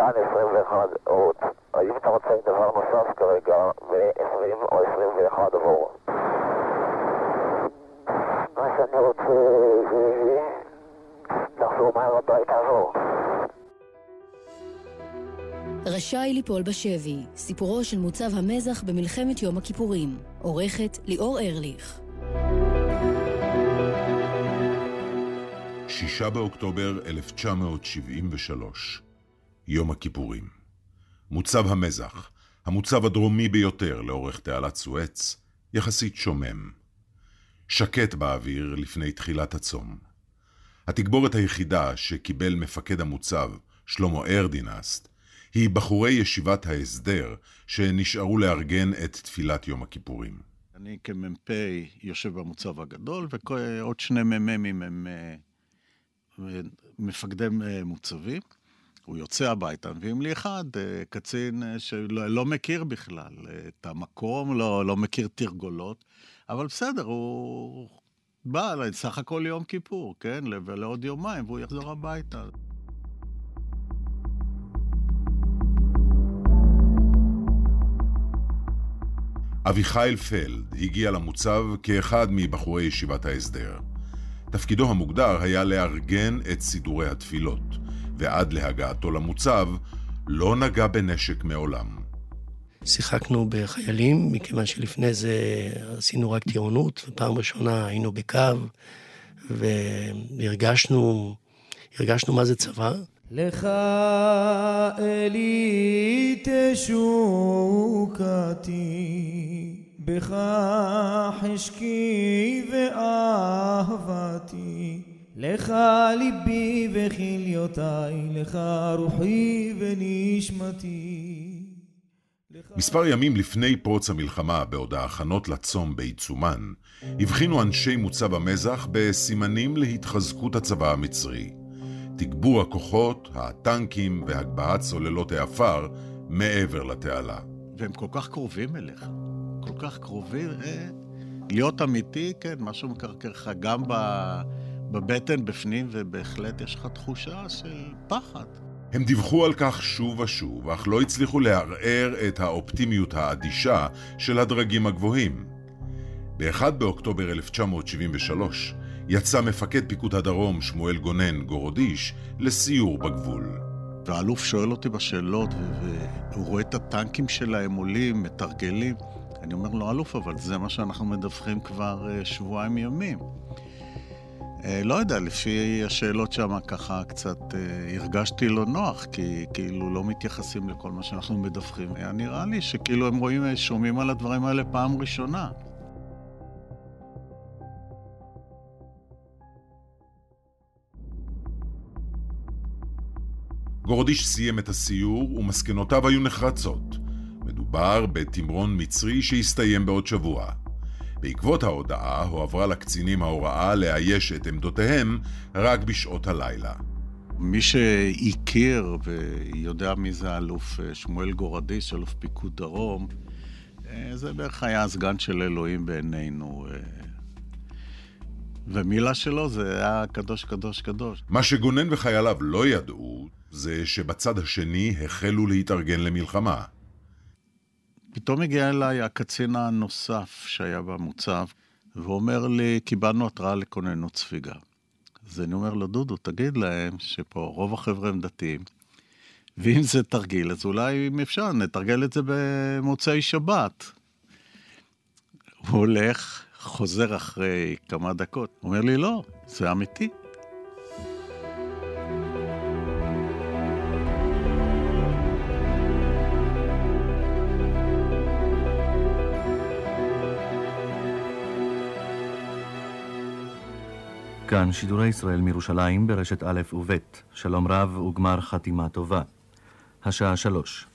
כאן 21 עוד. האם אתה רוצה דבר נוסף כרגע ב-20 או 21 עבור? מה שאני רוצה זה לחזור מהר הביתה עבור. רשאי ליפול בשבי, סיפורו של מוצב המזח במלחמת יום הכיפורים. עורכת ליאור ארליך. שישה באוקטובר 1973, יום הכיפורים. מוצב המזח, המוצב הדרומי ביותר לאורך תעלת סואץ, יחסית שומם. שקט באוויר לפני תחילת הצום. התגבורת היחידה שקיבל מפקד המוצב, שלמה ארדינסט, היא בחורי ישיבת ההסדר שנשארו לארגן את תפילת יום הכיפורים. אני כמ"פ יושב במוצב הגדול, ועוד שני מ"מים הם אה, מפקדי אה, מוצבים. הוא יוצא הביתה, מביאים לי אחד, אה, קצין שלא לא מכיר בכלל את המקום, לא, לא מכיר תרגולות, אבל בסדר, הוא בא, סך הכל יום כיפור, כן? ולעוד יומיים, והוא יחזור הביתה. אביחיל פלד הגיע למוצב כאחד מבחורי ישיבת ההסדר. תפקידו המוגדר היה לארגן את סידורי התפילות, ועד להגעתו למוצב לא נגע בנשק מעולם. שיחקנו בחיילים, מכיוון שלפני זה עשינו רק טירונות, ופעם ראשונה היינו בקו, והרגשנו הרגשנו מה זה צבא. לך אלי תשוקתי, בך חשקי ואהבתי, לך ליבי וכליותיי, לך רוחי ונשמתי. מספר ימים לפני פרוץ המלחמה, בעוד ההכנות לצום בעיצומן, הבחינו אנשי מוצב המזח בסימנים להתחזקות הצבא המצרי. תגבור הכוחות, הטנקים והגבהת סוללות העפר מעבר לתעלה. והם כל כך קרובים אליך, כל כך קרובים. אה, להיות אמיתי, כן, משהו מקרקר לך גם בבטן בפנים, ובהחלט יש לך תחושה של פחד. הם דיווחו על כך שוב ושוב, אך לא הצליחו לערער את האופטימיות האדישה של הדרגים הגבוהים. ב-1 באוקטובר 1973 יצא מפקד פיקוד הדרום, שמואל גונן גורודיש, לסיור בגבול. והאלוף שואל אותי בשאלות, והוא רואה את הטנקים שלהם עולים, מתרגלים. אני אומר לו, אלוף, אבל זה מה שאנחנו מדווחים כבר אה, שבועיים ימים. אה, לא יודע, לפי השאלות שם ככה קצת אה, הרגשתי לא נוח, כי כאילו לא מתייחסים לכל מה שאנחנו מדווחים. היה נראה לי שכאילו הם רואים, שומעים על הדברים האלה פעם ראשונה. גורדיש סיים את הסיור ומסקנותיו היו נחרצות. מדובר בתמרון מצרי שהסתיים בעוד שבוע. בעקבות ההודעה הועברה לקצינים ההוראה לאייש את עמדותיהם רק בשעות הלילה. מי שהכיר ויודע מי זה האלוף אה, שמואל גורדיש, אלוף פיקוד דרום, אה, זה בערך היה הסגן של אלוהים בעינינו. אה. ומילה שלו זה היה קדוש, קדוש, קדוש. מה שגונן וחייליו לא ידעו, זה שבצד השני החלו להתארגן למלחמה. פתאום הגיע אליי הקצין הנוסף שהיה במוצב, ואומר לי, קיבלנו התראה לכוננות ספיגה. אז אני אומר לו, דודו, תגיד להם שפה רוב החבר'ה הם דתיים, ואם זה תרגיל, אז אולי אם אפשר, נתרגל את זה במוצאי שבת. הוא הולך, חוזר אחרי כמה דקות, אומר לי, לא, זה אמיתי. כאן שידורי ישראל מירושלים ברשת א' וב', שלום רב וגמר חתימה טובה. השעה שלוש.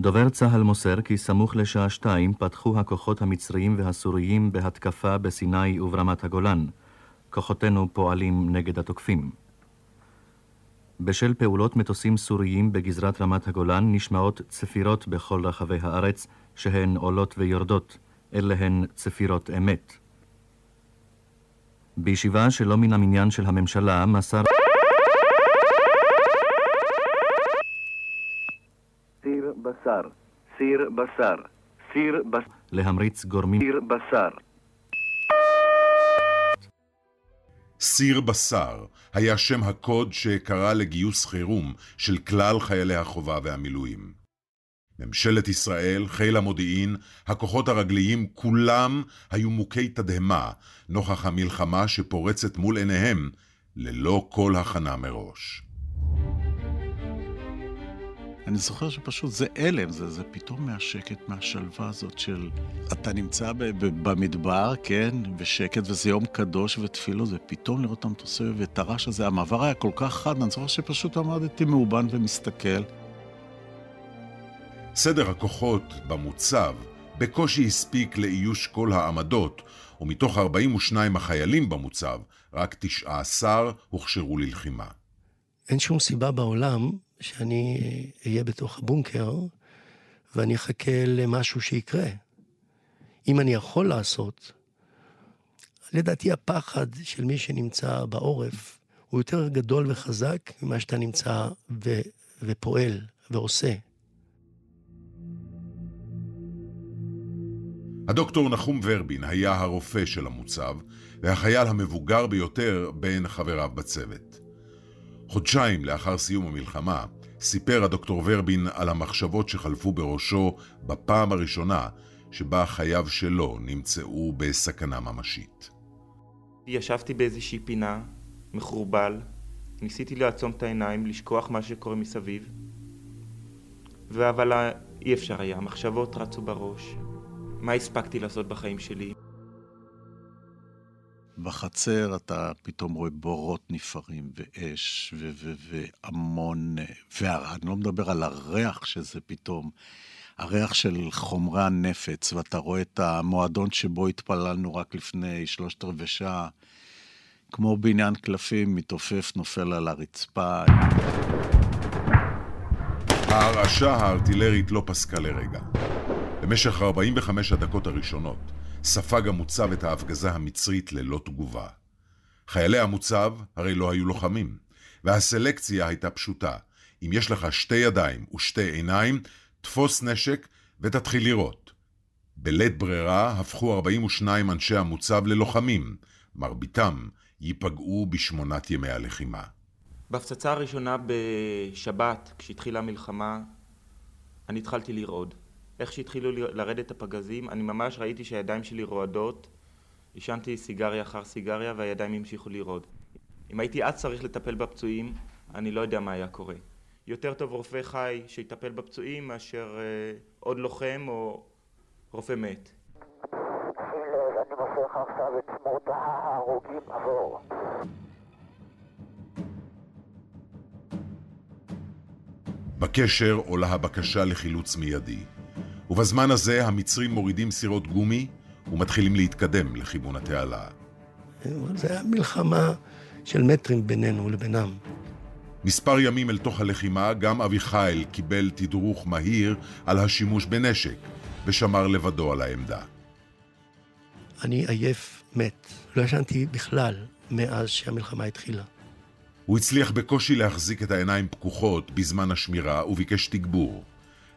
דובר צה"ל מוסר כי סמוך לשעה שתיים פתחו הכוחות המצריים והסוריים בהתקפה בסיני וברמת הגולן. כוחותינו פועלים נגד התוקפים. בשל פעולות מטוסים סוריים בגזרת רמת הגולן נשמעות צפירות בכל רחבי הארץ, שהן עולות ויורדות. אלה הן צפירות אמת. בישיבה שלא מן המניין של הממשלה, מסר... סיר בשר, סיר בשר, סיר בשר. להמריץ גורמים... סיר בשר. סיר בשר היה שם הקוד שקרא לגיוס חירום של כלל חיילי החובה והמילואים. ממשלת ישראל, חיל המודיעין, הכוחות הרגליים, כולם היו מוכי תדהמה נוכח המלחמה שפורצת מול עיניהם ללא כל הכנה מראש. אני זוכר שפשוט זה הלם, זה, זה פתאום מהשקט, מהשלווה הזאת של... אתה נמצא ב, ב, במדבר, כן, בשקט, וזה יום קדוש ותפילות, ופתאום לראות את המטוסים ואת הרעש הזה, המעבר היה כל כך חד, אני זוכר שפשוט עמדתי מאובן ומסתכל. סדר הכוחות במוצב בקושי הספיק לאיוש כל העמדות, ומתוך 42 החיילים במוצב, רק 19 הוכשרו ללחימה. אין שום סיבה בעולם שאני אהיה בתוך הבונקר ואני אחכה למשהו שיקרה. אם אני יכול לעשות, לדעתי הפחד של מי שנמצא בעורף הוא יותר גדול וחזק ממה שאתה נמצא ו- ופועל ועושה. הדוקטור נחום ורבין היה הרופא של המוצב, והחייל המבוגר ביותר בין חבריו בצוות. חודשיים לאחר סיום המלחמה, סיפר הדוקטור ורבין על המחשבות שחלפו בראשו בפעם הראשונה שבה חייו שלו נמצאו בסכנה ממשית. ישבתי באיזושהי פינה, מחורבל, ניסיתי לעצום את העיניים, לשכוח מה שקורה מסביב, אבל אי אפשר היה, המחשבות רצו בראש. מה הספקתי לעשות בחיים שלי? בחצר אתה פתאום רואה בורות נפערים, ואש, והמון... ואני לא מדבר על הריח שזה פתאום, הריח של חומרי הנפץ, ואתה רואה את המועדון שבו התפללנו רק לפני שלושת רבעי שעה, כמו בעניין קלפים, מתעופף, נופל על הרצפה. ההרעשה הארטילרית לא פסקה לרגע. במשך 45 הדקות הראשונות ספג המוצב את ההפגזה המצרית ללא תגובה. חיילי המוצב הרי לא היו לוחמים, והסלקציה הייתה פשוטה. אם יש לך שתי ידיים ושתי עיניים, תפוס נשק ותתחיל לירות. בלית ברירה הפכו 42 אנשי המוצב ללוחמים, מרביתם ייפגעו בשמונת ימי הלחימה. בהפצצה הראשונה בשבת, כשהתחילה המלחמה, אני התחלתי לרעוד. איך שהתחילו לרדת הפגזים, אני ממש ראיתי שהידיים שלי רועדות, עישנתי סיגריה אחר סיגריה והידיים המשיכו לרעוד. אם הייתי אז צריך לטפל בפצועים, אני לא יודע מה היה קורה. יותר טוב רופא חי שיטפל בפצועים מאשר אה, עוד לוחם או רופא מת. אני מוסר לך עכשיו את שמות ההרוגים עבור. בקשר עולה הבקשה לחילוץ מיידי. ובזמן הזה המצרים מורידים סירות גומי ומתחילים להתקדם לכיוון התעלה. זה היה מלחמה של מטרים בינינו לבינם. מספר ימים אל תוך הלחימה, גם אביחיל קיבל תדרוך מהיר על השימוש בנשק, ושמר לבדו על העמדה. אני עייף, מת. לא ישנתי בכלל מאז שהמלחמה התחילה. הוא הצליח בקושי להחזיק את העיניים פקוחות בזמן השמירה וביקש תגבור.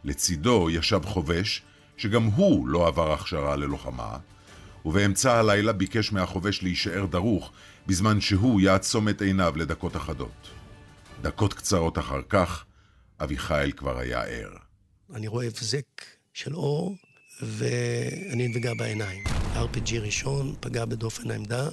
לצידו ישב חובש, שגם הוא לא עבר הכשרה ללוחמה, ובאמצע הלילה ביקש מהחובש להישאר דרוך, בזמן שהוא יעצום את עיניו לדקות אחדות. דקות קצרות אחר כך, אביחיל כבר היה ער. אני רואה הבזק של אור, ואני נפגע בעיניים. RPG ראשון פגע בדופן העמדה,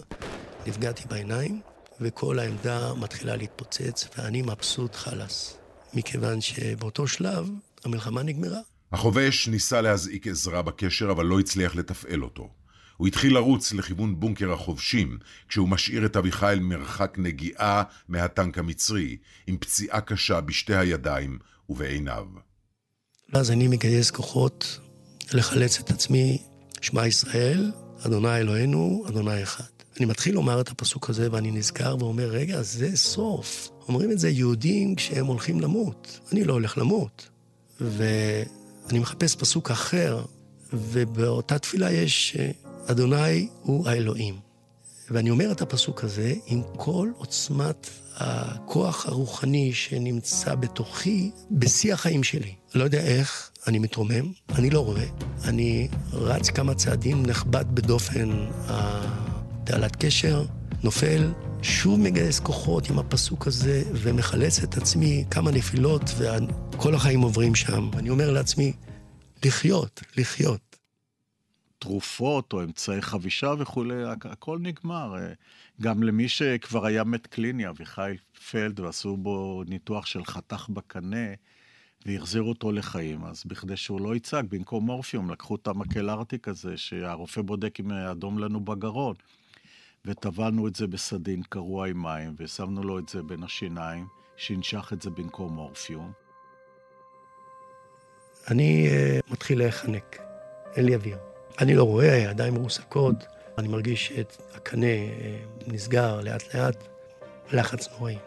נפגעתי בעיניים, וכל העמדה מתחילה להתפוצץ, ואני מבסוט חלאס. מכיוון שבאותו שלב המלחמה נגמרה. החובש ניסה להזעיק עזרה בקשר, אבל לא הצליח לתפעל אותו. הוא התחיל לרוץ לכיוון בונקר החובשים, כשהוא משאיר את אביחיל מרחק נגיעה מהטנק המצרי, עם פציעה קשה בשתי הידיים ובעיניו. ואז אני מגייס כוחות לחלץ את עצמי, שמע ישראל, אדוני אלוהינו, אדוני אחד. אני מתחיל לומר את הפסוק הזה ואני נזכר ואומר, רגע, זה סוף. אומרים את זה יהודים כשהם הולכים למות. אני לא הולך למות. ואני מחפש פסוק אחר, ובאותה תפילה יש אדוני הוא האלוהים. ואני אומר את הפסוק הזה עם כל עוצמת הכוח הרוחני שנמצא בתוכי בשיא החיים שלי. לא יודע איך, אני מתרומם, אני לא רואה. אני רץ כמה צעדים, נחבט בדופן התעלת קשר, נופל, שוב מגייס כוחות עם הפסוק הזה ומחלץ את עצמי כמה נפילות, וכל החיים עוברים שם. אני אומר לעצמי, לחיות, לחיות. תרופות או אמצעי חבישה וכולי, הכל נגמר. גם למי שכבר היה מת קליני, אביחי פלד, ועשו בו ניתוח של חתך בקנה, והחזירו אותו לחיים, אז בכדי שהוא לא יצעק, במקום מורפיום, לקחו את המקל ארטיק הזה, שהרופא בודק אם אדום לנו בגרון. וטבענו את זה בסדין קרוע עם מים, ושמנו לו את זה בין השיניים, שינשך את זה במקום מורפיום. אני uh, מתחיל להיחנק, אין לי אוויר. אני לא רואה, הידיים מרוסקות, אני מרגיש את הקנה uh, נסגר לאט לאט, לחץ נוראי.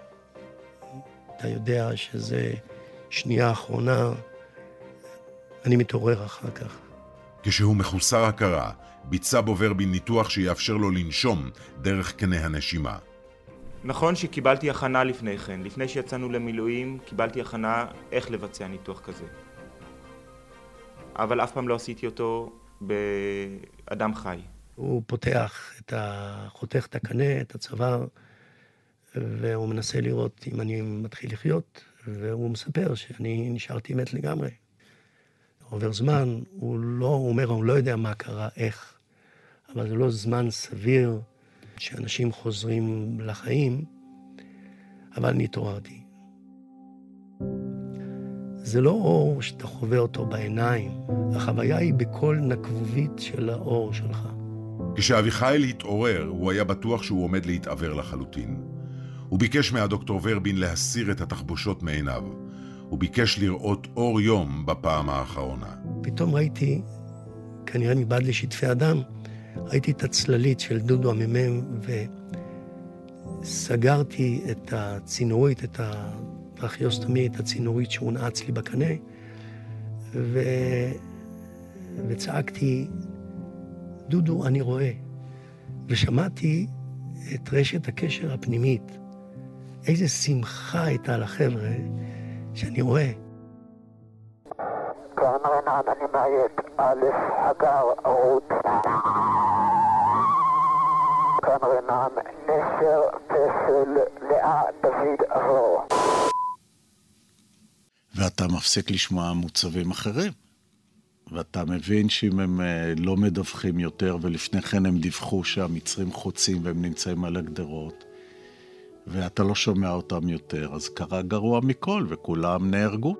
אתה יודע שזה שנייה אחרונה, אני מתעורר אחר כך. כשהוא מחוסר הכרה, ביצע בו ורבין ניתוח שיאפשר לו לנשום דרך קנה הנשימה. נכון שקיבלתי הכנה לפני כן. לפני שיצאנו למילואים, קיבלתי הכנה איך לבצע ניתוח כזה. אבל אף פעם לא עשיתי אותו באדם חי. הוא פותח את ה... חותך את הקנה, את הצוואר, והוא מנסה לראות אם אני מתחיל לחיות, והוא מספר שאני נשארתי מת לגמרי. עובר זמן, הוא לא, הוא אומר, הוא לא יודע מה קרה, איך. אבל זה לא זמן סביר שאנשים חוזרים לחיים, אבל אני התעוררתי. זה לא אור שאתה חווה אותו בעיניים, החוויה היא בכל נקבובית של האור שלך. כשאביחיל התעורר, הוא היה בטוח שהוא עומד להתעוור לחלוטין. הוא ביקש מהדוקטור ורבין להסיר את התחבושות מעיניו. הוא ביקש לראות אור יום בפעם האחרונה. פתאום ראיתי, כנראה מבעד לשטפי אדם, ראיתי את הצללית של דודו המ"מ וסגרתי את הצינורית, את הטרכיוסטומי, את הצינורית שהונעץ לי בקנה, ו... וצעקתי, דודו, אני רואה. ושמעתי את רשת הקשר הפנימית. איזה שמחה הייתה לחבר'ה שאני רואה. כאן רנן, אני מאייד, א', הגר, רות. כאן רנן, נשר, פסל, לאה, דוד, אבור. ואתה מפסיק לשמוע מוצבים אחרים. ואתה מבין שאם הם אה, לא מדווחים יותר, ולפני כן הם דיווחו שהמצרים חוצים והם נמצאים על הגדרות, ואתה לא שומע אותם יותר, אז קרה גרוע מכל, וכולם נהרגו.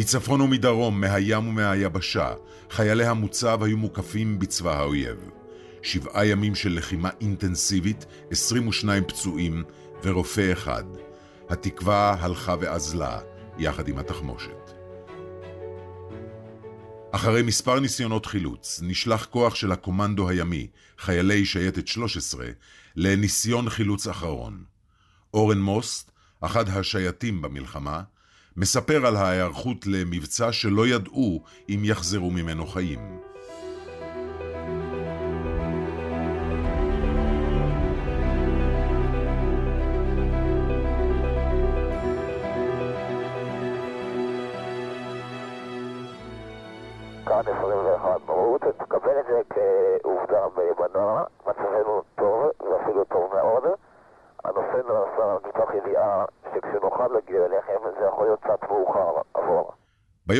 מצפון ומדרום, מהים ומהיבשה, חיילי המוצב היו מוקפים בצבא האויב. שבעה ימים של לחימה אינטנסיבית, 22 פצועים ורופא אחד. התקווה הלכה ואזלה, יחד עם התחמושת. אחרי מספר ניסיונות חילוץ, נשלח כוח של הקומנדו הימי, חיילי שייטת 13, לניסיון חילוץ אחרון. אורן מוסט, אחד השייטים במלחמה, מספר על ההיערכות למבצע שלא ידעו אם יחזרו ממנו חיים.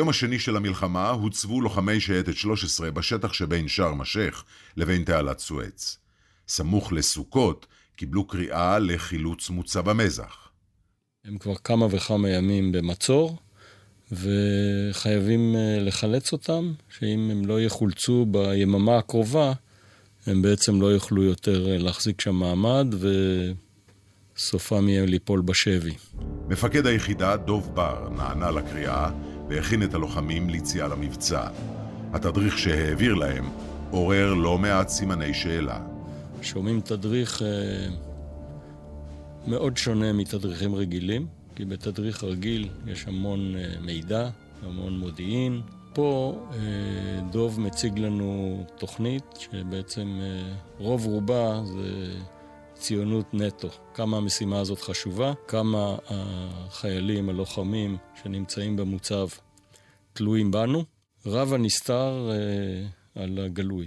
ביום השני של המלחמה הוצבו לוחמי שייטת 13 בשטח שבין שארם א-שייח לבין תעלת סואץ. סמוך לסוכות קיבלו קריאה לחילוץ מוצב המזח. הם כבר כמה וכמה ימים במצור, וחייבים אה, לחלץ אותם, שאם הם לא יחולצו ביממה הקרובה, הם בעצם לא יוכלו יותר אה, להחזיק שם מעמד, וסופם יהיה ליפול בשבי. מפקד היחידה, דוב בר, נענה לקריאה והכין את הלוחמים ליציאה למבצע. התדריך שהעביר להם עורר לא מעט סימני שאלה. שומעים תדריך אה, מאוד שונה מתדריכים רגילים, כי בתדריך רגיל יש המון אה, מידע, המון מודיעין, ופה דוב מציג לנו תוכנית שבעצם רוב רובה זה ציונות נטו. כמה המשימה הזאת חשובה, כמה החיילים, הלוחמים שנמצאים במוצב תלויים בנו. רב הנסתר אה, על הגלוי.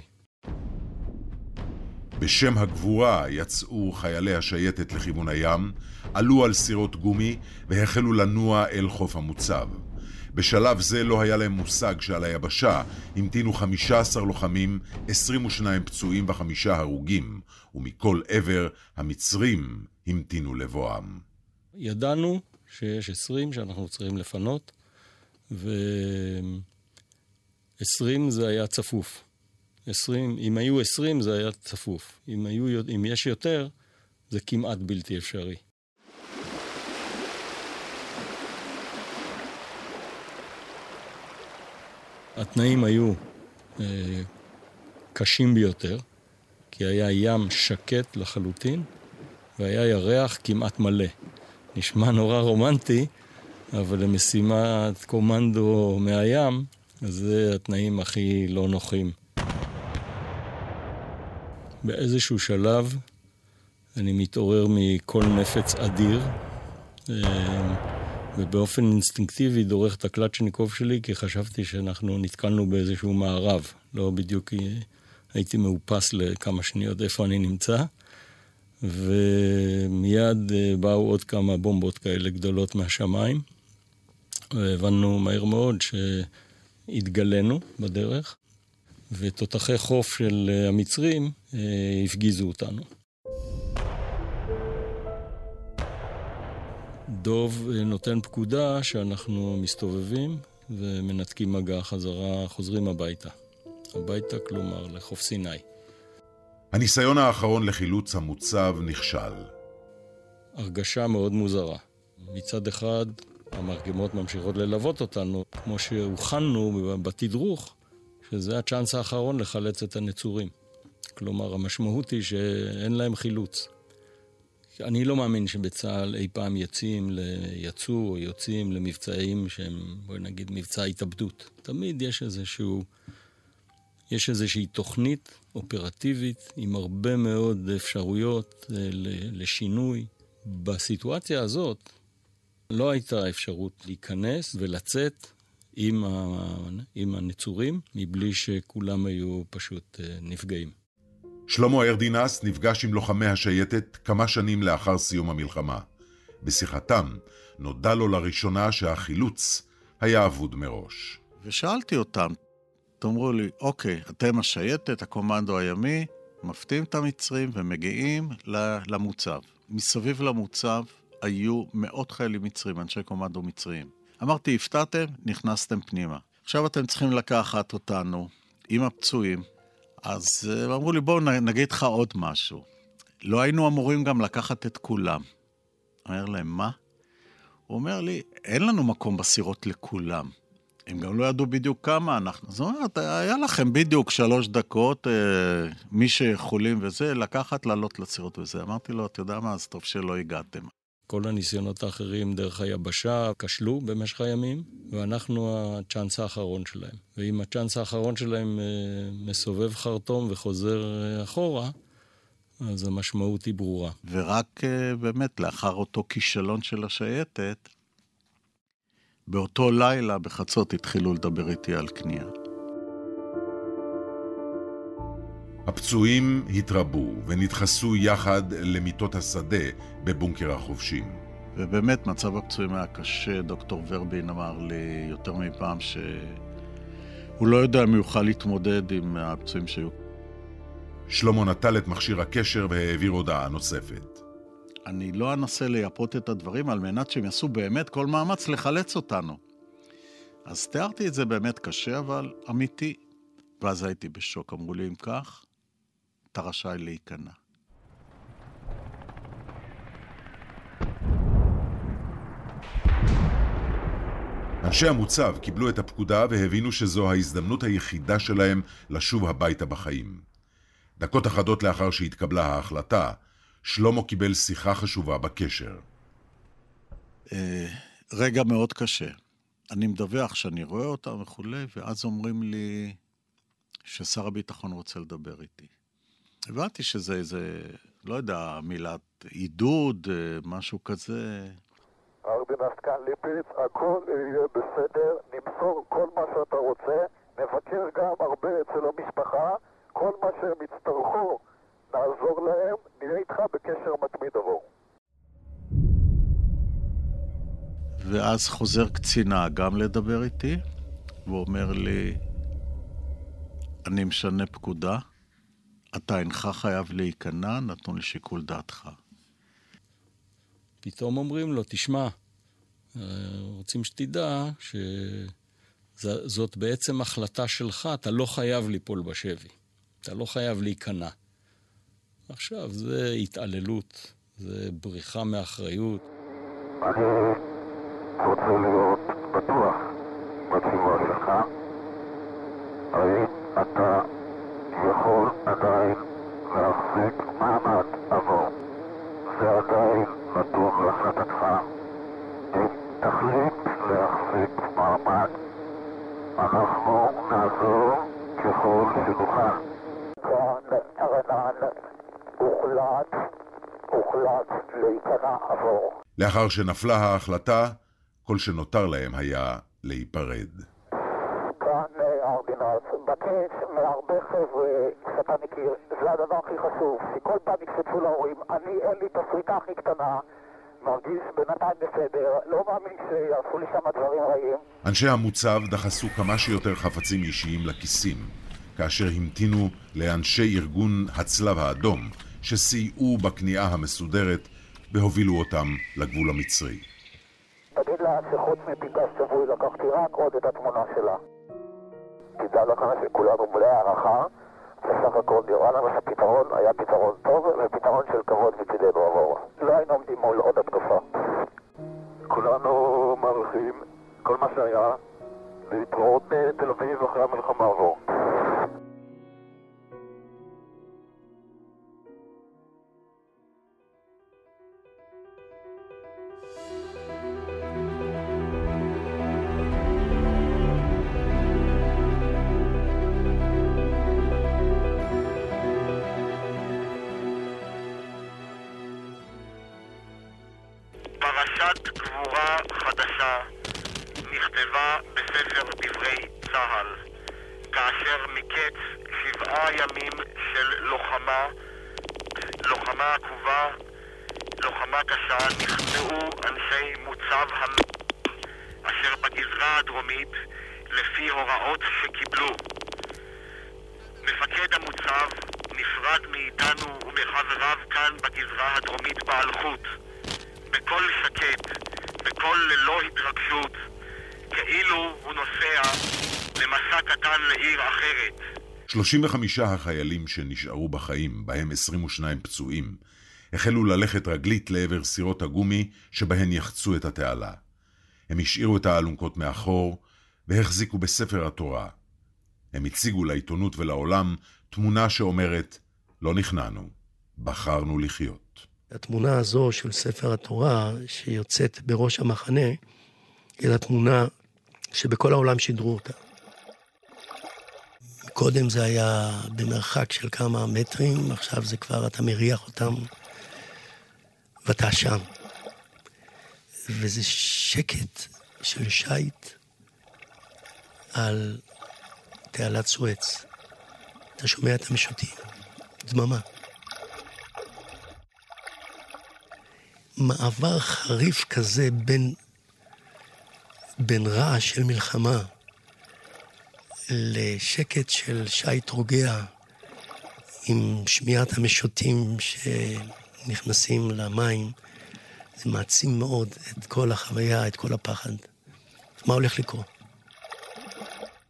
בשם הגבורה יצאו חיילי השייטת לכיוון הים, עלו על סירות גומי והחלו לנוע אל חוף המוצב. בשלב זה לא היה להם מושג שעל היבשה המתינו 15 לוחמים, 22 פצועים וחמישה הרוגים, ומכל עבר המצרים המתינו לבואם. ידענו שיש 20 שאנחנו צריכים לפנות, ו-20 זה היה צפוף. 20, אם היו 20 זה היה צפוף. אם, היו, אם יש יותר, זה כמעט בלתי אפשרי. התנאים היו אה, קשים ביותר, כי היה ים שקט לחלוטין, והיה ירח כמעט מלא. נשמע נורא רומנטי, אבל למשימת קומנדו מהים, זה התנאים הכי לא נוחים. באיזשהו שלב אני מתעורר מכל נפץ אדיר. אה, ובאופן אינסטינקטיבי דורך את הקלצ'ניקוב שלי, כי חשבתי שאנחנו נתקלנו באיזשהו מערב. לא בדיוק הייתי מאופס לכמה שניות איפה אני נמצא. ומיד אה, באו עוד כמה בומבות כאלה גדולות מהשמיים. והבנו מהר מאוד שהתגלינו בדרך, ותותחי חוף של אה, המצרים אה, הפגיזו אותנו. דוב אה, נותן פקודה שאנחנו מסתובבים ומנתקים מגע חזרה, חוזרים הביתה. הביתה, כלומר, לחוף סיני. הניסיון האחרון לחילוץ המוצב נכשל. הרגשה מאוד מוזרה. מצד אחד, המרגמות ממשיכות ללוות אותנו, כמו שהוכנו בתדרוך, שזה הצ'אנס האחרון לחלץ את הנצורים. כלומר, המשמעות היא שאין להם חילוץ. אני לא מאמין שבצה"ל אי פעם יוצאים, יצאו או יוצאים למבצעים שהם, בואי נגיד, מבצע התאבדות. תמיד יש איזשהו, יש איזושהי תוכנית אופרטיבית עם הרבה מאוד אפשרויות אה, לשינוי. בסיטואציה הזאת לא הייתה אפשרות להיכנס ולצאת עם הנצורים מבלי שכולם היו פשוט אה, נפגעים. שלמה ארדינס נפגש עם לוחמי השייטת כמה שנים לאחר סיום המלחמה. בשיחתם נודע לו לראשונה שהחילוץ היה אבוד מראש. ושאלתי אותם, תאמרו לי, אוקיי, אתם השייטת, הקומנדו הימי, מפתיעים את המצרים ומגיעים למוצב. מסביב למוצב היו מאות חיילים מצרים, אנשי קומנדו מצריים. אמרתי, הפתעתם, נכנסתם פנימה. עכשיו אתם צריכים לקחת אותנו עם הפצועים אז אה, אמרו לי, בואו נגיד לך עוד משהו. לא היינו אמורים גם לקחת את כולם. אומר להם, מה? הוא אומר לי, אין לנו מקום בסירות לכולם. הם גם לא ידעו בדיוק כמה אנחנו. זאת אומרת, היה לכם בדיוק שלוש דקות, אה, מי שיכולים וזה, לקחת, לעלות לסירות וזה. אמרתי לו, אתה יודע מה, אז טוב שלא הגעתם. כל הניסיונות האחרים דרך היבשה כשלו במשך הימים, ואנחנו הצ'אנס האחרון שלהם. ואם הצ'אנס האחרון שלהם אה, מסובב חרטום וחוזר אה, אחורה, אז המשמעות היא ברורה. ורק אה, באמת לאחר אותו כישלון של השייטת, באותו לילה בחצות התחילו לדבר איתי על קנייה. הפצועים התרבו ונדחסו יחד למיטות השדה בבונקר החובשים. ובאמת מצב הפצועים היה קשה. דוקטור ורבין אמר לי יותר מפעם שהוא לא יודע אם יוכל להתמודד עם הפצועים שהיו. שלמה נטל את מכשיר הקשר והעביר הודעה נוספת. אני לא אנסה לייפות את הדברים על מנת שהם יעשו באמת כל מאמץ לחלץ אותנו. אז תיארתי את זה באמת קשה, אבל אמיתי. ואז הייתי בשוק. אמרו לי, אם כך, אתה רשאי להיכנע. אנשי המוצב קיבלו את הפקודה והבינו שזו ההזדמנות היחידה שלהם לשוב הביתה בחיים. דקות אחדות לאחר שהתקבלה ההחלטה, שלמה קיבל שיחה חשובה בקשר. אה, רגע מאוד קשה. אני מדווח שאני רואה אותם וכולי, ואז אומרים לי ששר הביטחון רוצה לדבר איתי. הבנתי שזה איזה, לא יודע, מילת עידוד, אה, משהו כזה. ארדינס כאן ליפיץ, הכל יהיה בסדר, נמסור כל מה שאתה רוצה, נבקר גם הרבה אצל המשפחה, כל מה שהם יצטרכו, נעזור להם, נהיה איתך בקשר מתמיד עבור. ואז חוזר קצינה גם לדבר איתי, ואומר לי, אני משנה פקודה, אתה אינך חייב להיכנע, נתון לשיקול דעתך. פתאום אומרים לו, תשמע, אה, רוצים שתדע שזאת בעצם החלטה שלך, אתה לא חייב ליפול בשבי. אתה לא חייב להיכנע. עכשיו, זה התעללות, זה בריחה מאחריות. אני רוצה להיות בטוח בתשובה שלך. האם אתה יכול עדיין להחזיק מעמד עבור? זה עדיין נתון להחלטתך. אם תחליט להחזיק מעמד, אנחנו נעזור ככל שנוכל. הוחלט, הוחלט להיכנע עבור. לאחר שנפלה ההחלטה, כל שנותר להם היה להיפרד. ארדינס, בקש מהרבה חבר'ה שאתה מכיר, זה הדבר הכי חשוב, שכל פעם יקפצו להורים, אני אין לי את הסריקה הכי קטנה, מרגיש בינתיים בסדר, לא מאמין שיעשו לי שם דברים רעים. אנשי המוצב דחסו כמה שיותר חפצים אישיים לכיסים, כאשר המתינו לאנשי ארגון הצלב האדום, שסייעו בכניעה המסודרת והובילו אותם לגבול המצרי. תגיד לה שחוץ מפנקס שבוי לקחתי רק עוד את התמונה שלה. תדע לך שכולנו מלא הערכה, בסך הכל נראה לנו שהפתרון היה פתרון טוב ופתרון של כבוד מצידנו עבור. לא היינו עומדים מול עוד התקפה. כולנו מעריכים כל מה שהיה, להתראות בתל אביב אחרי המלחמה עבור. 35 החיילים שנשארו בחיים, בהם 22 פצועים, החלו ללכת רגלית לעבר סירות הגומי שבהן יחצו את התעלה. הם השאירו את האלונקות מאחור והחזיקו בספר התורה. הם הציגו לעיתונות ולעולם תמונה שאומרת, לא נכנענו, בחרנו לחיות. התמונה הזו של ספר התורה, שיוצאת בראש המחנה, היא התמונה שבכל העולם שידרו אותה. קודם זה היה במרחק של כמה מטרים, עכשיו זה כבר, אתה מריח אותם, ואתה שם. וזה שקט של שיט על תעלת סואץ. אתה שומע את המשוטים, דממה. מעבר חריף כזה בין, בין רעש של מלחמה לשקט של שיט רוגע עם שמיעת המשוטים שנכנסים למים, זה מעצים מאוד את כל החוויה, את כל הפחד. מה הולך לקרות?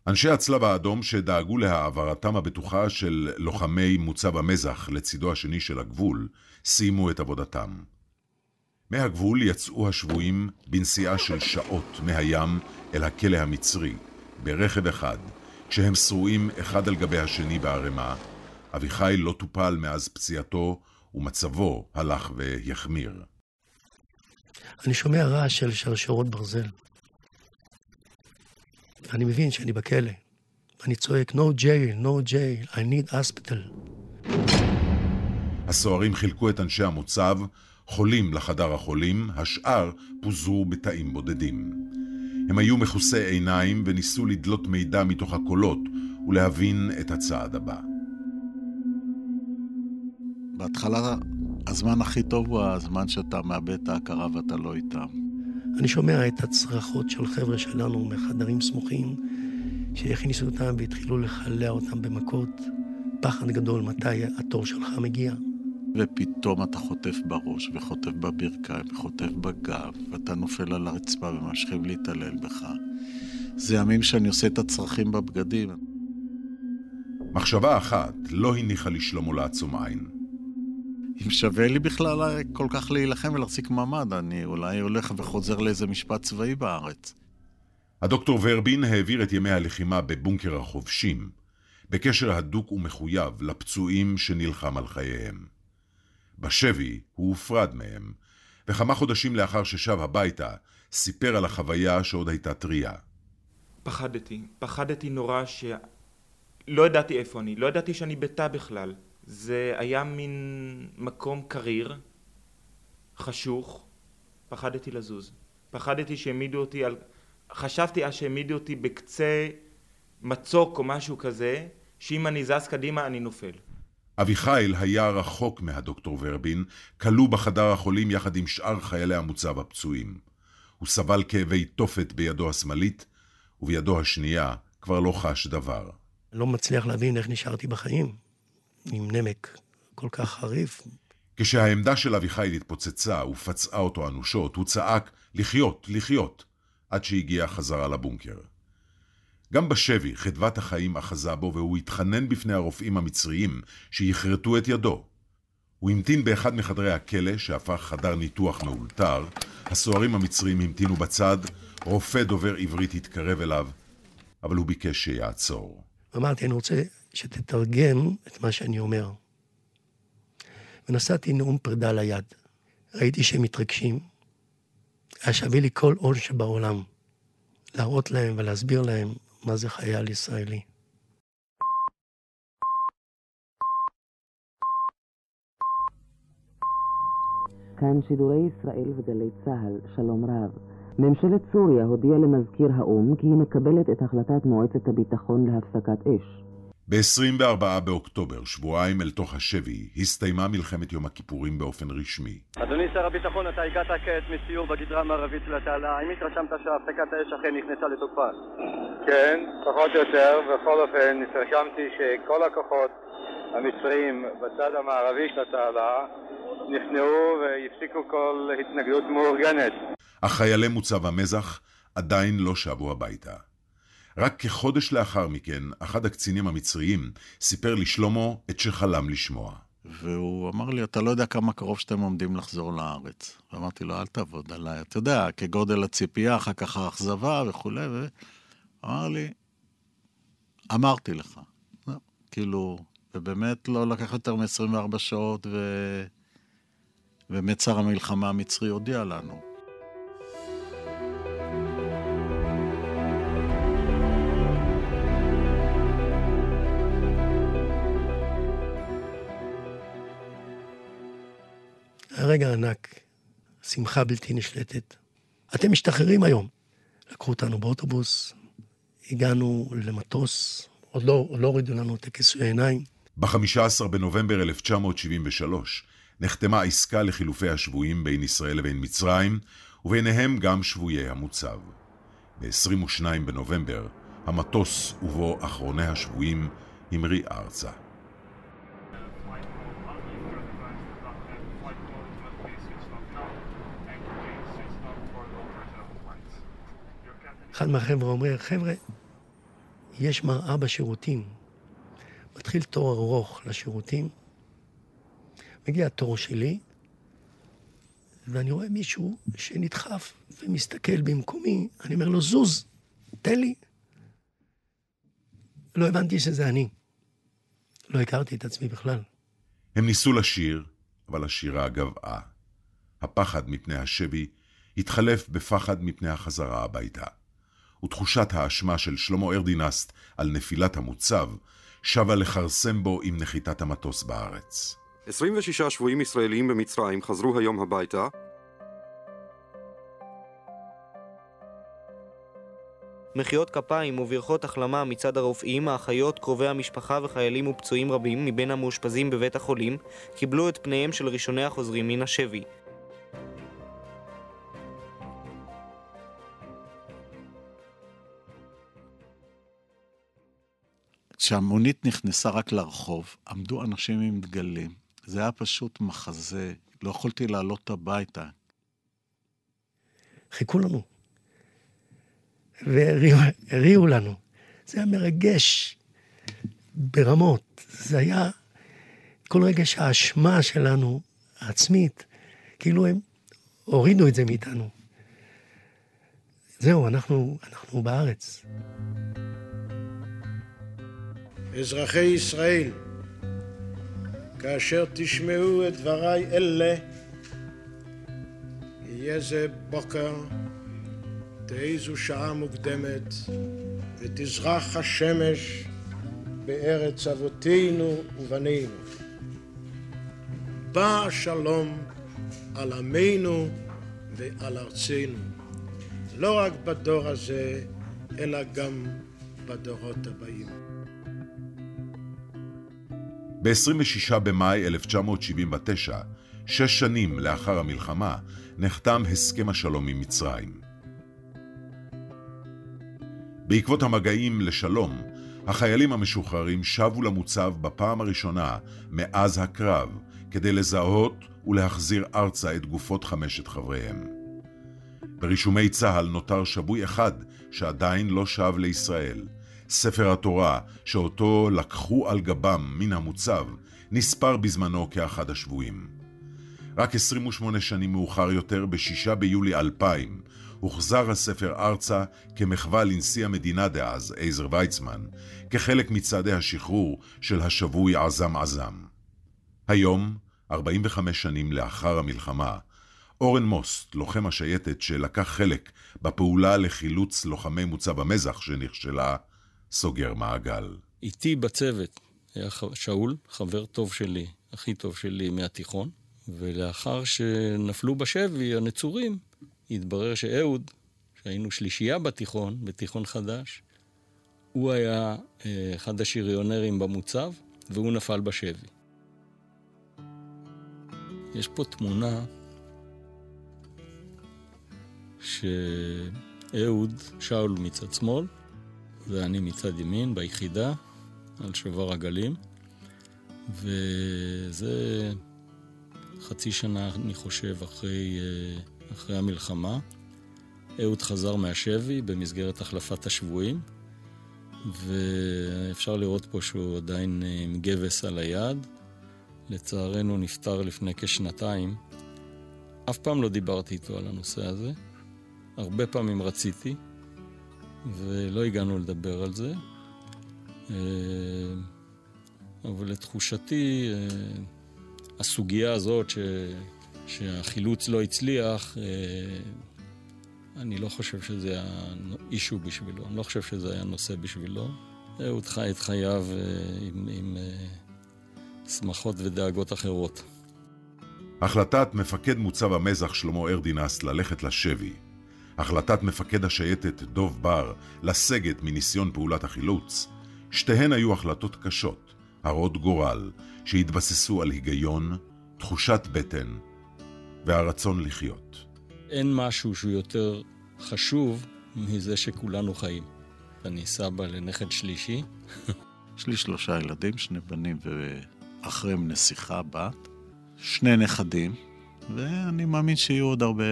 אנשי הצלב האדום שדאגו להעברתם הבטוחה של לוחמי מוצב המזח לצידו השני של הגבול, סיימו את עבודתם. מהגבול יצאו השבויים בנסיעה של שעות מהים אל הכלא המצרי, ברכב אחד, כשהם שרועים אחד על גבי השני בערימה. אביחי לא טופל מאז פציעתו, ומצבו הלך והחמיר. אני שומע רעש של שרשרות ברזל. אני מבין שאני בכלא. אני צועק, no jail, no jail, I need hospital. הסוהרים חילקו את אנשי המוצב, חולים לחדר החולים, השאר פוזרו בתאים בודדים. הם היו מכוסי עיניים וניסו לדלות מידע מתוך הקולות ולהבין את הצעד הבא. בהתחלה הזמן הכי טוב הוא הזמן שאתה מאבד את ההכרה ואתה לא איתם. אני שומע את הצרחות של חבר'ה שלנו מחדרים סמוכים, שהכניסו אותם והתחילו לכלא אותם במכות. פחד גדול מתי התור שלך מגיע. ופתאום אתה חוטף בראש, וחוטף בברכיים, וחוטף בגב, ואתה נופל על הרצפה וממשיכים להתעלל בך. זה ימים שאני עושה את הצרכים בבגדים. מחשבה אחת לא הניחה לשלמה לעצום עין. אם שווה לי בכלל כל כך להילחם ולהחזיק מעמד, אני אולי הולך וחוזר לאיזה משפט צבאי בארץ. הדוקטור ורבין העביר את ימי הלחימה בבונקר החובשים, בקשר הדוק ומחויב לפצועים שנלחם על חייהם. בשבי הוא הופרד מהם, וכמה חודשים לאחר ששב הביתה, סיפר על החוויה שעוד הייתה טריה. פחדתי, פחדתי נורא ש... לא ידעתי איפה אני, לא ידעתי שאני בתא בכלל. זה היה מין מקום קריר, חשוך, פחדתי לזוז. פחדתי שהעמידו אותי על... חשבתי אז שהעמידו אותי בקצה מצוק או משהו כזה, שאם אני זז קדימה אני נופל. אביחיל היה רחוק מהדוקטור ורבין, כלוא בחדר החולים יחד עם שאר חיילי המוצב הפצועים. הוא סבל כאבי תופת בידו השמאלית, ובידו השנייה כבר לא חש דבר. לא מצליח להבין איך נשארתי בחיים, עם נמק כל כך חריף. כשהעמדה של אביחיל התפוצצה ופצעה אותו אנושות, הוא צעק, לחיות, לחיות, עד שהגיע חזרה לבונקר. גם בשבי חדוות החיים אחזה בו, והוא התחנן בפני הרופאים המצריים שיכרתו את ידו. הוא המתין באחד מחדרי הכלא, שהפך חדר ניתוח מאולתר. הסוהרים המצריים המתינו בצד, רופא דובר עברית התקרב אליו, אבל הוא ביקש שיעצור. אמרתי, אני רוצה שתתרגם את מה שאני אומר. ונשאתי נאום פרידה ליד. ראיתי שהם מתרגשים. היה שווה לי כל עול שבעולם. להראות להם ולהסביר להם מה זה חייל ישראלי. כאן שידורי ישראל וגלי צה"ל, שלום רב. ממשלת סוריה הודיעה למזכיר האו"ם כי היא מקבלת את החלטת מועצת הביטחון להפסקת אש. ב-24 באוקטובר, שבועיים אל תוך השבי, הסתיימה מלחמת יום הכיפורים באופן רשמי. אדוני שר הביטחון, אתה הגעת כעת מסיור בגדרה המערבית של התעלה, האם התרשמת שהפסקת האש אכן נכנסה לתוקפה? כן, פחות או יותר, בכל אופן התרשמתי שכל הכוחות המצריים בצד המערבי של התעלה נכנעו והפסיקו כל התנגדות מאורגנת. אך חיילי מוצב המזח עדיין לא שבו הביתה. רק כחודש לאחר מכן, אחד הקצינים המצריים סיפר לשלמה את שחלם לשמוע. והוא אמר לי, אתה לא יודע כמה קרוב שאתם עומדים לחזור לארץ. ואמרתי לו, אל תעבוד עליי. אתה יודע, כגודל הציפייה, אחר כך האכזבה וכולי, ואמר לי, אמרתי לך. לא, כאילו, ובאמת לא לקח יותר מ-24 שעות, ו... באמת שר המלחמה המצרי הודיע לנו. רגע ענק, שמחה בלתי נשלטת. אתם משתחררים היום. לקחו אותנו באוטובוס, הגענו למטוס, עוד לא, עוד לא הורידו לנו את הכיסוי העיניים. ב-15 בנובמבר 1973 נחתמה עסקה לחילופי השבויים בין ישראל לבין מצרים, וביניהם גם שבויי המוצב. ב-22 בנובמבר, המטוס ובו אחרוני השבויים המריא ארצה. אחד מהחבר'ה אומר, חבר'ה, יש מראה בשירותים. מתחיל תור ארוך לשירותים, מגיע התור שלי, ואני רואה מישהו שנדחף ומסתכל במקומי, אני אומר לו, זוז, תן לי. לא הבנתי שזה אני. לא הכרתי את עצמי בכלל. הם ניסו לשיר, אבל השירה גבעה. הפחד מפני השבי התחלף בפחד מפני החזרה הביתה. ותחושת האשמה של שלמה ארדינסט על נפילת המוצב, שבה לכרסם בו עם נחיתת המטוס בארץ. 26 שבויים ישראלים במצרים חזרו היום הביתה. מחיאות כפיים וברכות החלמה מצד הרופאים, האחיות, קרובי המשפחה וחיילים ופצועים רבים מבין המאושפזים בבית החולים קיבלו את פניהם של ראשוני החוזרים מן השבי. כשהמונית נכנסה רק לרחוב, עמדו אנשים עם דגלים. זה היה פשוט מחזה, לא יכולתי לעלות הביתה. חיכו לנו. והריעו לנו. זה היה מרגש ברמות. זה היה כל רגש האשמה שלנו, העצמית, כאילו הם הורידו את זה מאיתנו. זהו, אנחנו, אנחנו בארץ. אזרחי ישראל, כאשר תשמעו את דבריי אלה, יהיה זה בוקר, תעזו שעה מוקדמת, ותזרח השמש בארץ אבותינו ובנינו. בא השלום על עמנו ועל ארצנו, לא רק בדור הזה, אלא גם בדורות הבאים. ב-26 במאי 1979, שש שנים לאחר המלחמה, נחתם הסכם השלום עם מצרים. בעקבות המגעים לשלום, החיילים המשוחררים שבו למוצב בפעם הראשונה מאז הקרב, כדי לזהות ולהחזיר ארצה את גופות חמשת חבריהם. ברישומי צה"ל נותר שבוי אחד שעדיין לא שב לישראל, ספר התורה, שאותו לקחו על גבם מן המוצב, נספר בזמנו כאחד השבויים. רק 28 שנים מאוחר יותר, ב-6 ביולי 2000, הוחזר הספר ארצה כמחווה לנשיא המדינה דאז, עזר ויצמן, כחלק מצעדי השחרור של השבוי עזם עזם. היום, 45 שנים לאחר המלחמה, אורן מוסט, לוחם השייטת שלקח חלק בפעולה לחילוץ לוחמי מוצב המזח שנכשלה, סוגר מעגל. איתי בצוות היה שאול, חבר טוב שלי, הכי טוב שלי מהתיכון, ולאחר שנפלו בשבי הנצורים, התברר שאהוד, שהיינו שלישייה בתיכון, בתיכון חדש, הוא היה אה, אחד השריונרים במוצב, והוא נפל בשבי. יש פה תמונה שאהוד, שאול מצד שמאל, ואני מצד ימין, ביחידה, על שובר הגלים. וזה חצי שנה, אני חושב, אחרי, אה, אחרי המלחמה. אהוד חזר מהשבי במסגרת החלפת השבויים, ואפשר לראות פה שהוא עדיין אה, עם גבס על היד. לצערנו נפטר לפני כשנתיים. אף פעם לא דיברתי איתו על הנושא הזה. הרבה פעמים רציתי, ולא הגענו לדבר על זה. אה, אבל לתחושתי, אה, הסוגיה הזאת ש... שהחילוץ לא הצליח, אה, אני לא חושב שזה היה אישו בשבילו, אני לא חושב שזה היה נושא בשבילו. אהוד חי את חייו עם, עם שמחות ודאגות אחרות. החלטת מפקד מוצב המזח שלמה ארדינס ללכת לשבי החלטת מפקד השייטת דוב בר לסגת מניסיון פעולת החילוץ, שתיהן היו החלטות קשות, הרות גורל, שהתבססו על היגיון, תחושת בטן והרצון לחיות. אין משהו שהוא יותר חשוב מזה שכולנו חיים. אני סבא לנכד שלישי. יש לי שלושה ילדים, שני בנים ואחריהם נסיכה בת, שני נכדים, ואני מאמין שיהיו עוד הרבה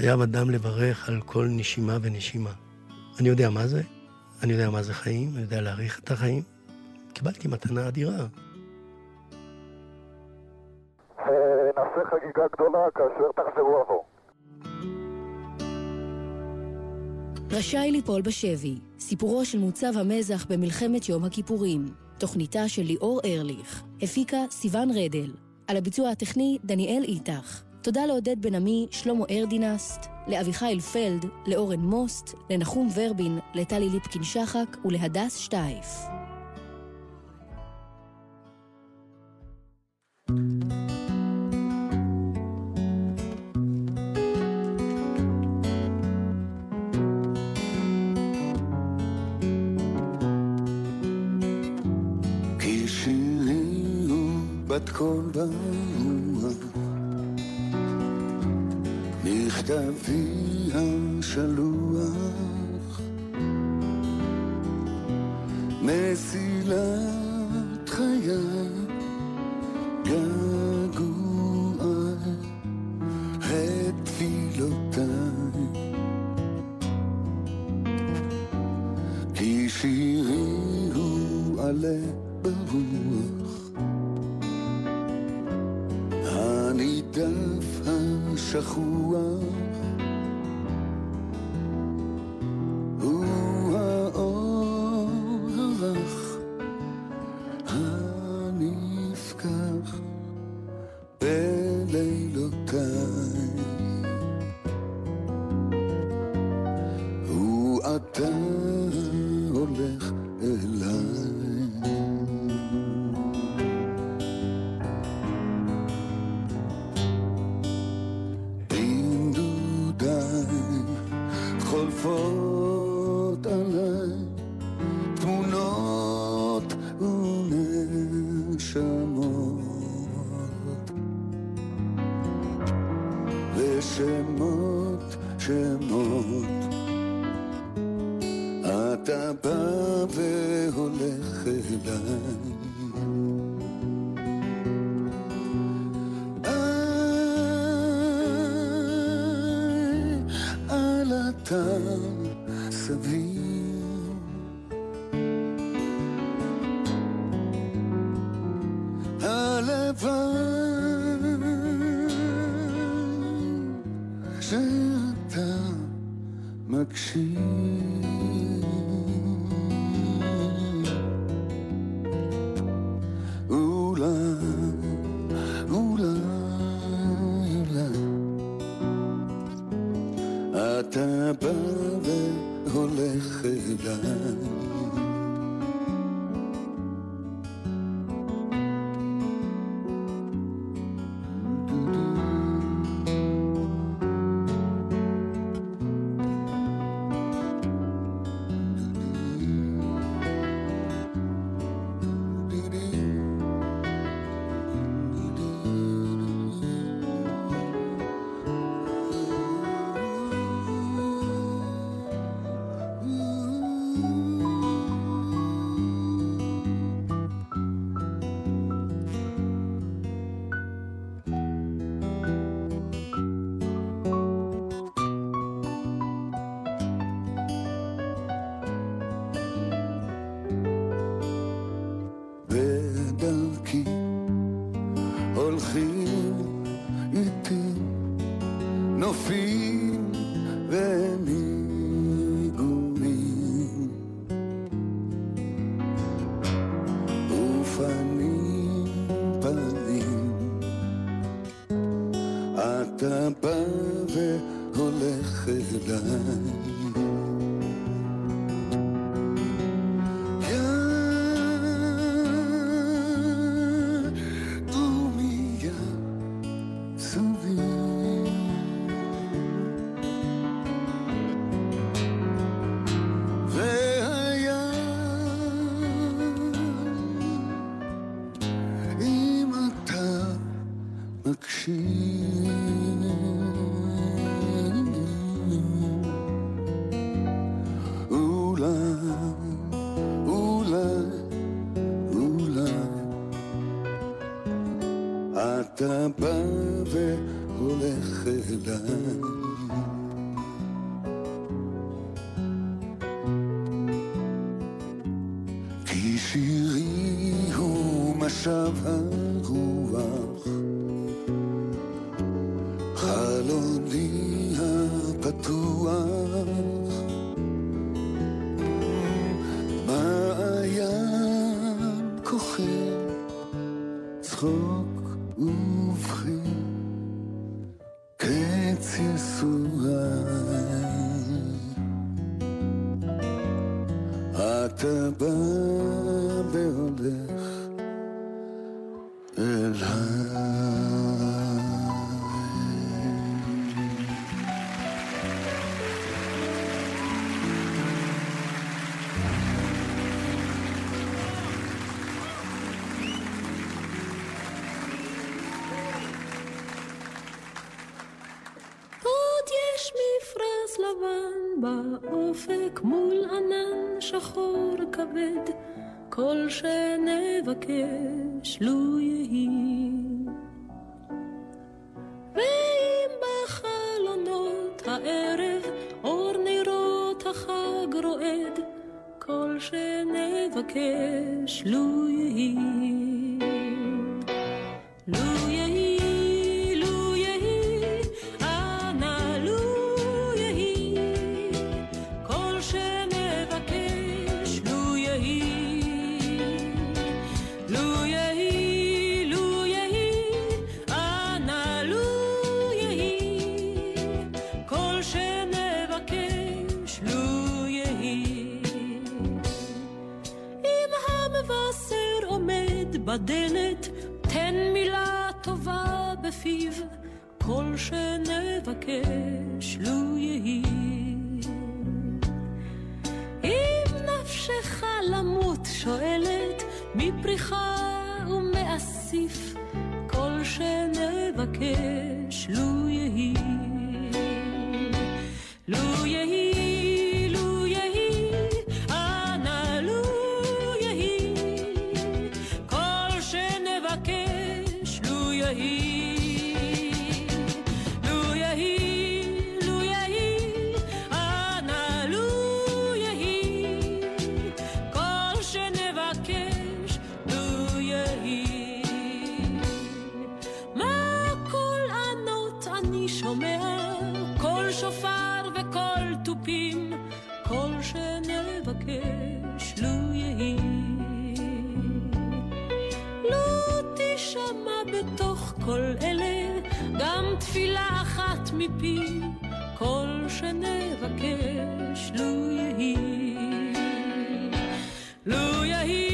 חייב אדם לברך על כל נשימה ונשימה. אני יודע מה זה, אני יודע מה זה חיים, אני יודע להעריך את החיים. קיבלתי מתנה אדירה. חגיגה גדולה כאשר תחזרו עבור. רשאי ליפול בשבי, סיפורו של מוצב המזח במלחמת יום הכיפורים. תוכניתה של ליאור ארליך, הפיקה סיון רדל, על הביצוע הטכני דניאל איתך. תודה לעודד בן עמי, שלמה ארדינסט, לאביחיל פלד, לאורן מוסט, לנחום ורבין, לטלי ליפקין-שחק ולהדס שטייף. בת קול ברוח, מכתבי השלוח, מסילת חיי, געגועי, את תפילותיי. כי שירי הוא עלה ברוח, השכוח, אתה בא והולך אליי אתה בא והולך אליי לו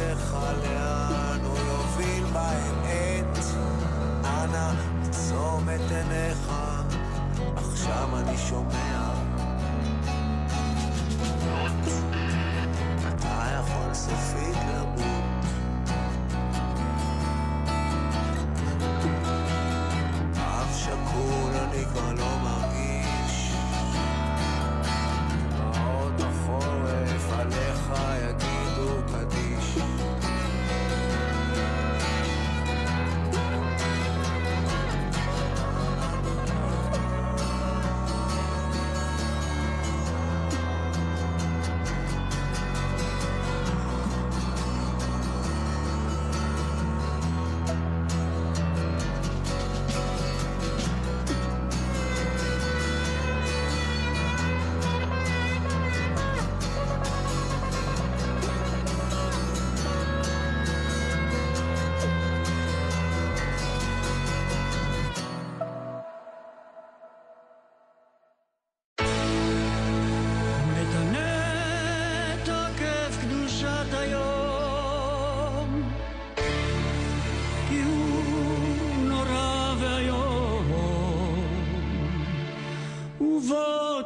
עגלותיך לאן הוא יוביל באמת אנא עצום את עיניך. עכשיו אני שומע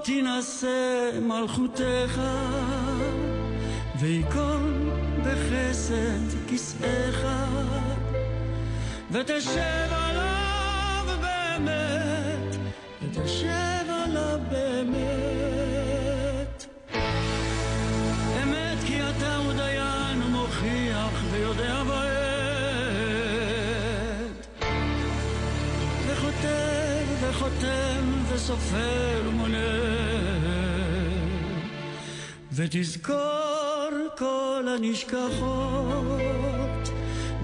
תינשא מלכותך, וייכון בחסד כסאך, ותשב עליו באמת, ותשב עליו באמת. אמת כי אתה הוא דיין ומוכיח ויודע בעת וכותב וחותם וסופר ומונה ותזכור כל הנשכחות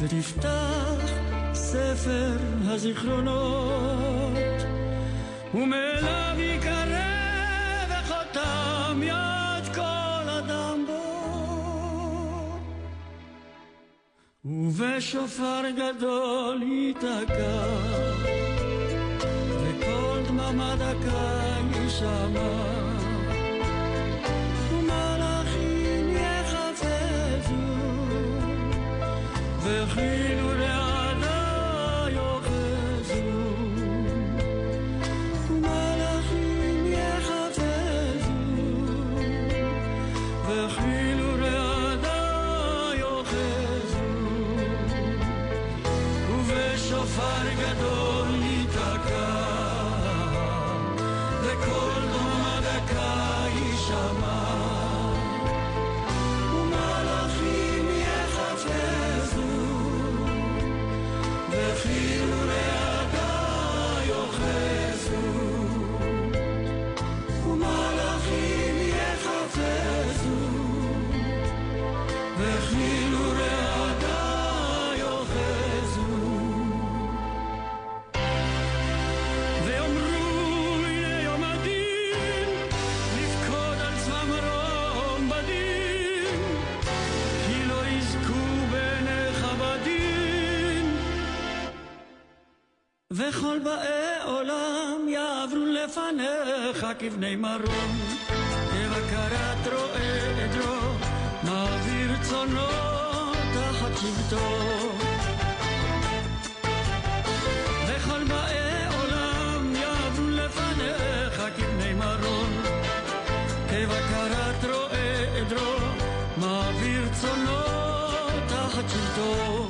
ותפתח ספר הזיכרונות. ומאליו יקרא וחותם יד כל אדם בו. ובשופר גדול ייתקע וכל דממה דקה יישמע וכל באי עולם יעברו לפניך כבני מרום. כבקרת רועה עדרו מעביר צונו תחת שבטו. וכל באי עולם יעברו לפניך כבני מרום. כבקרת רועה עדרו מעביר צונו תחת שבטו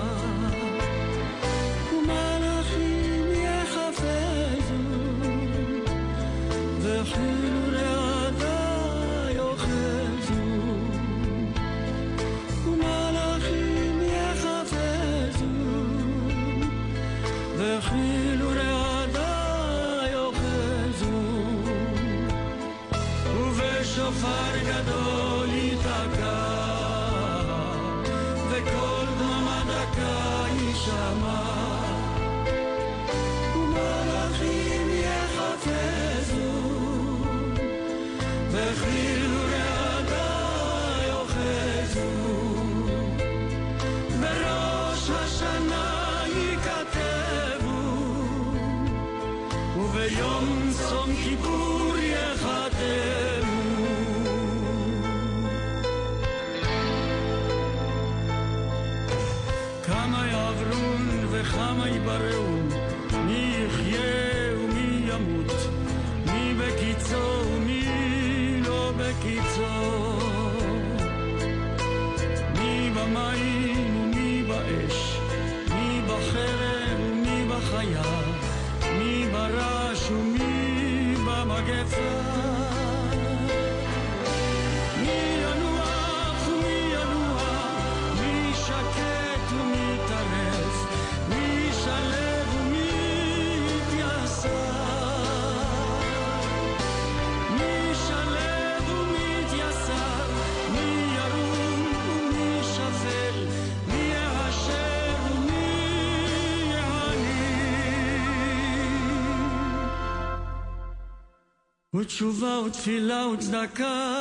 ותשובה ותפילה וצדקה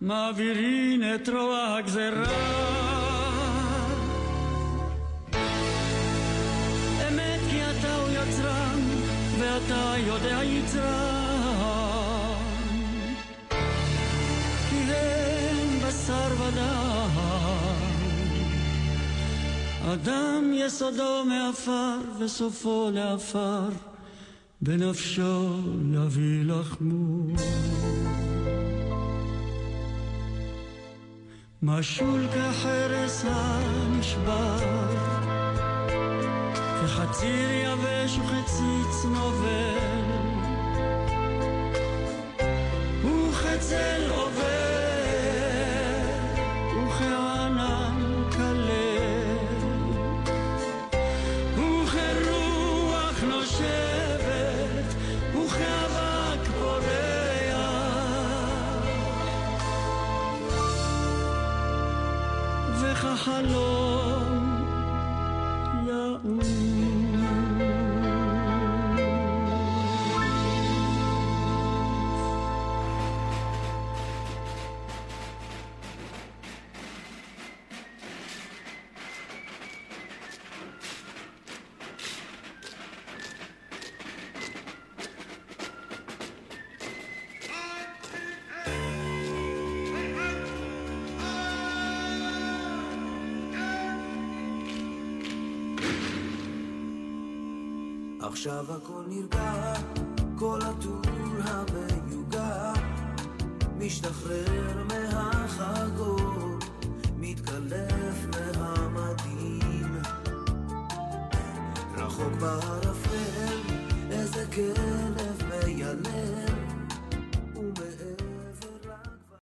מעבירין את רוע הגזרה. אמת כי אתה הוא יצרן ואתה יודע יצרן. כי הם בשר ודם. אדם יסודו מעפר וסופו לעפר. בנפשו נביא לחמו. משול כחרס המשבר, כחציר יבש וכצי צנובר. עכשיו הכל נרגע, כל הטוב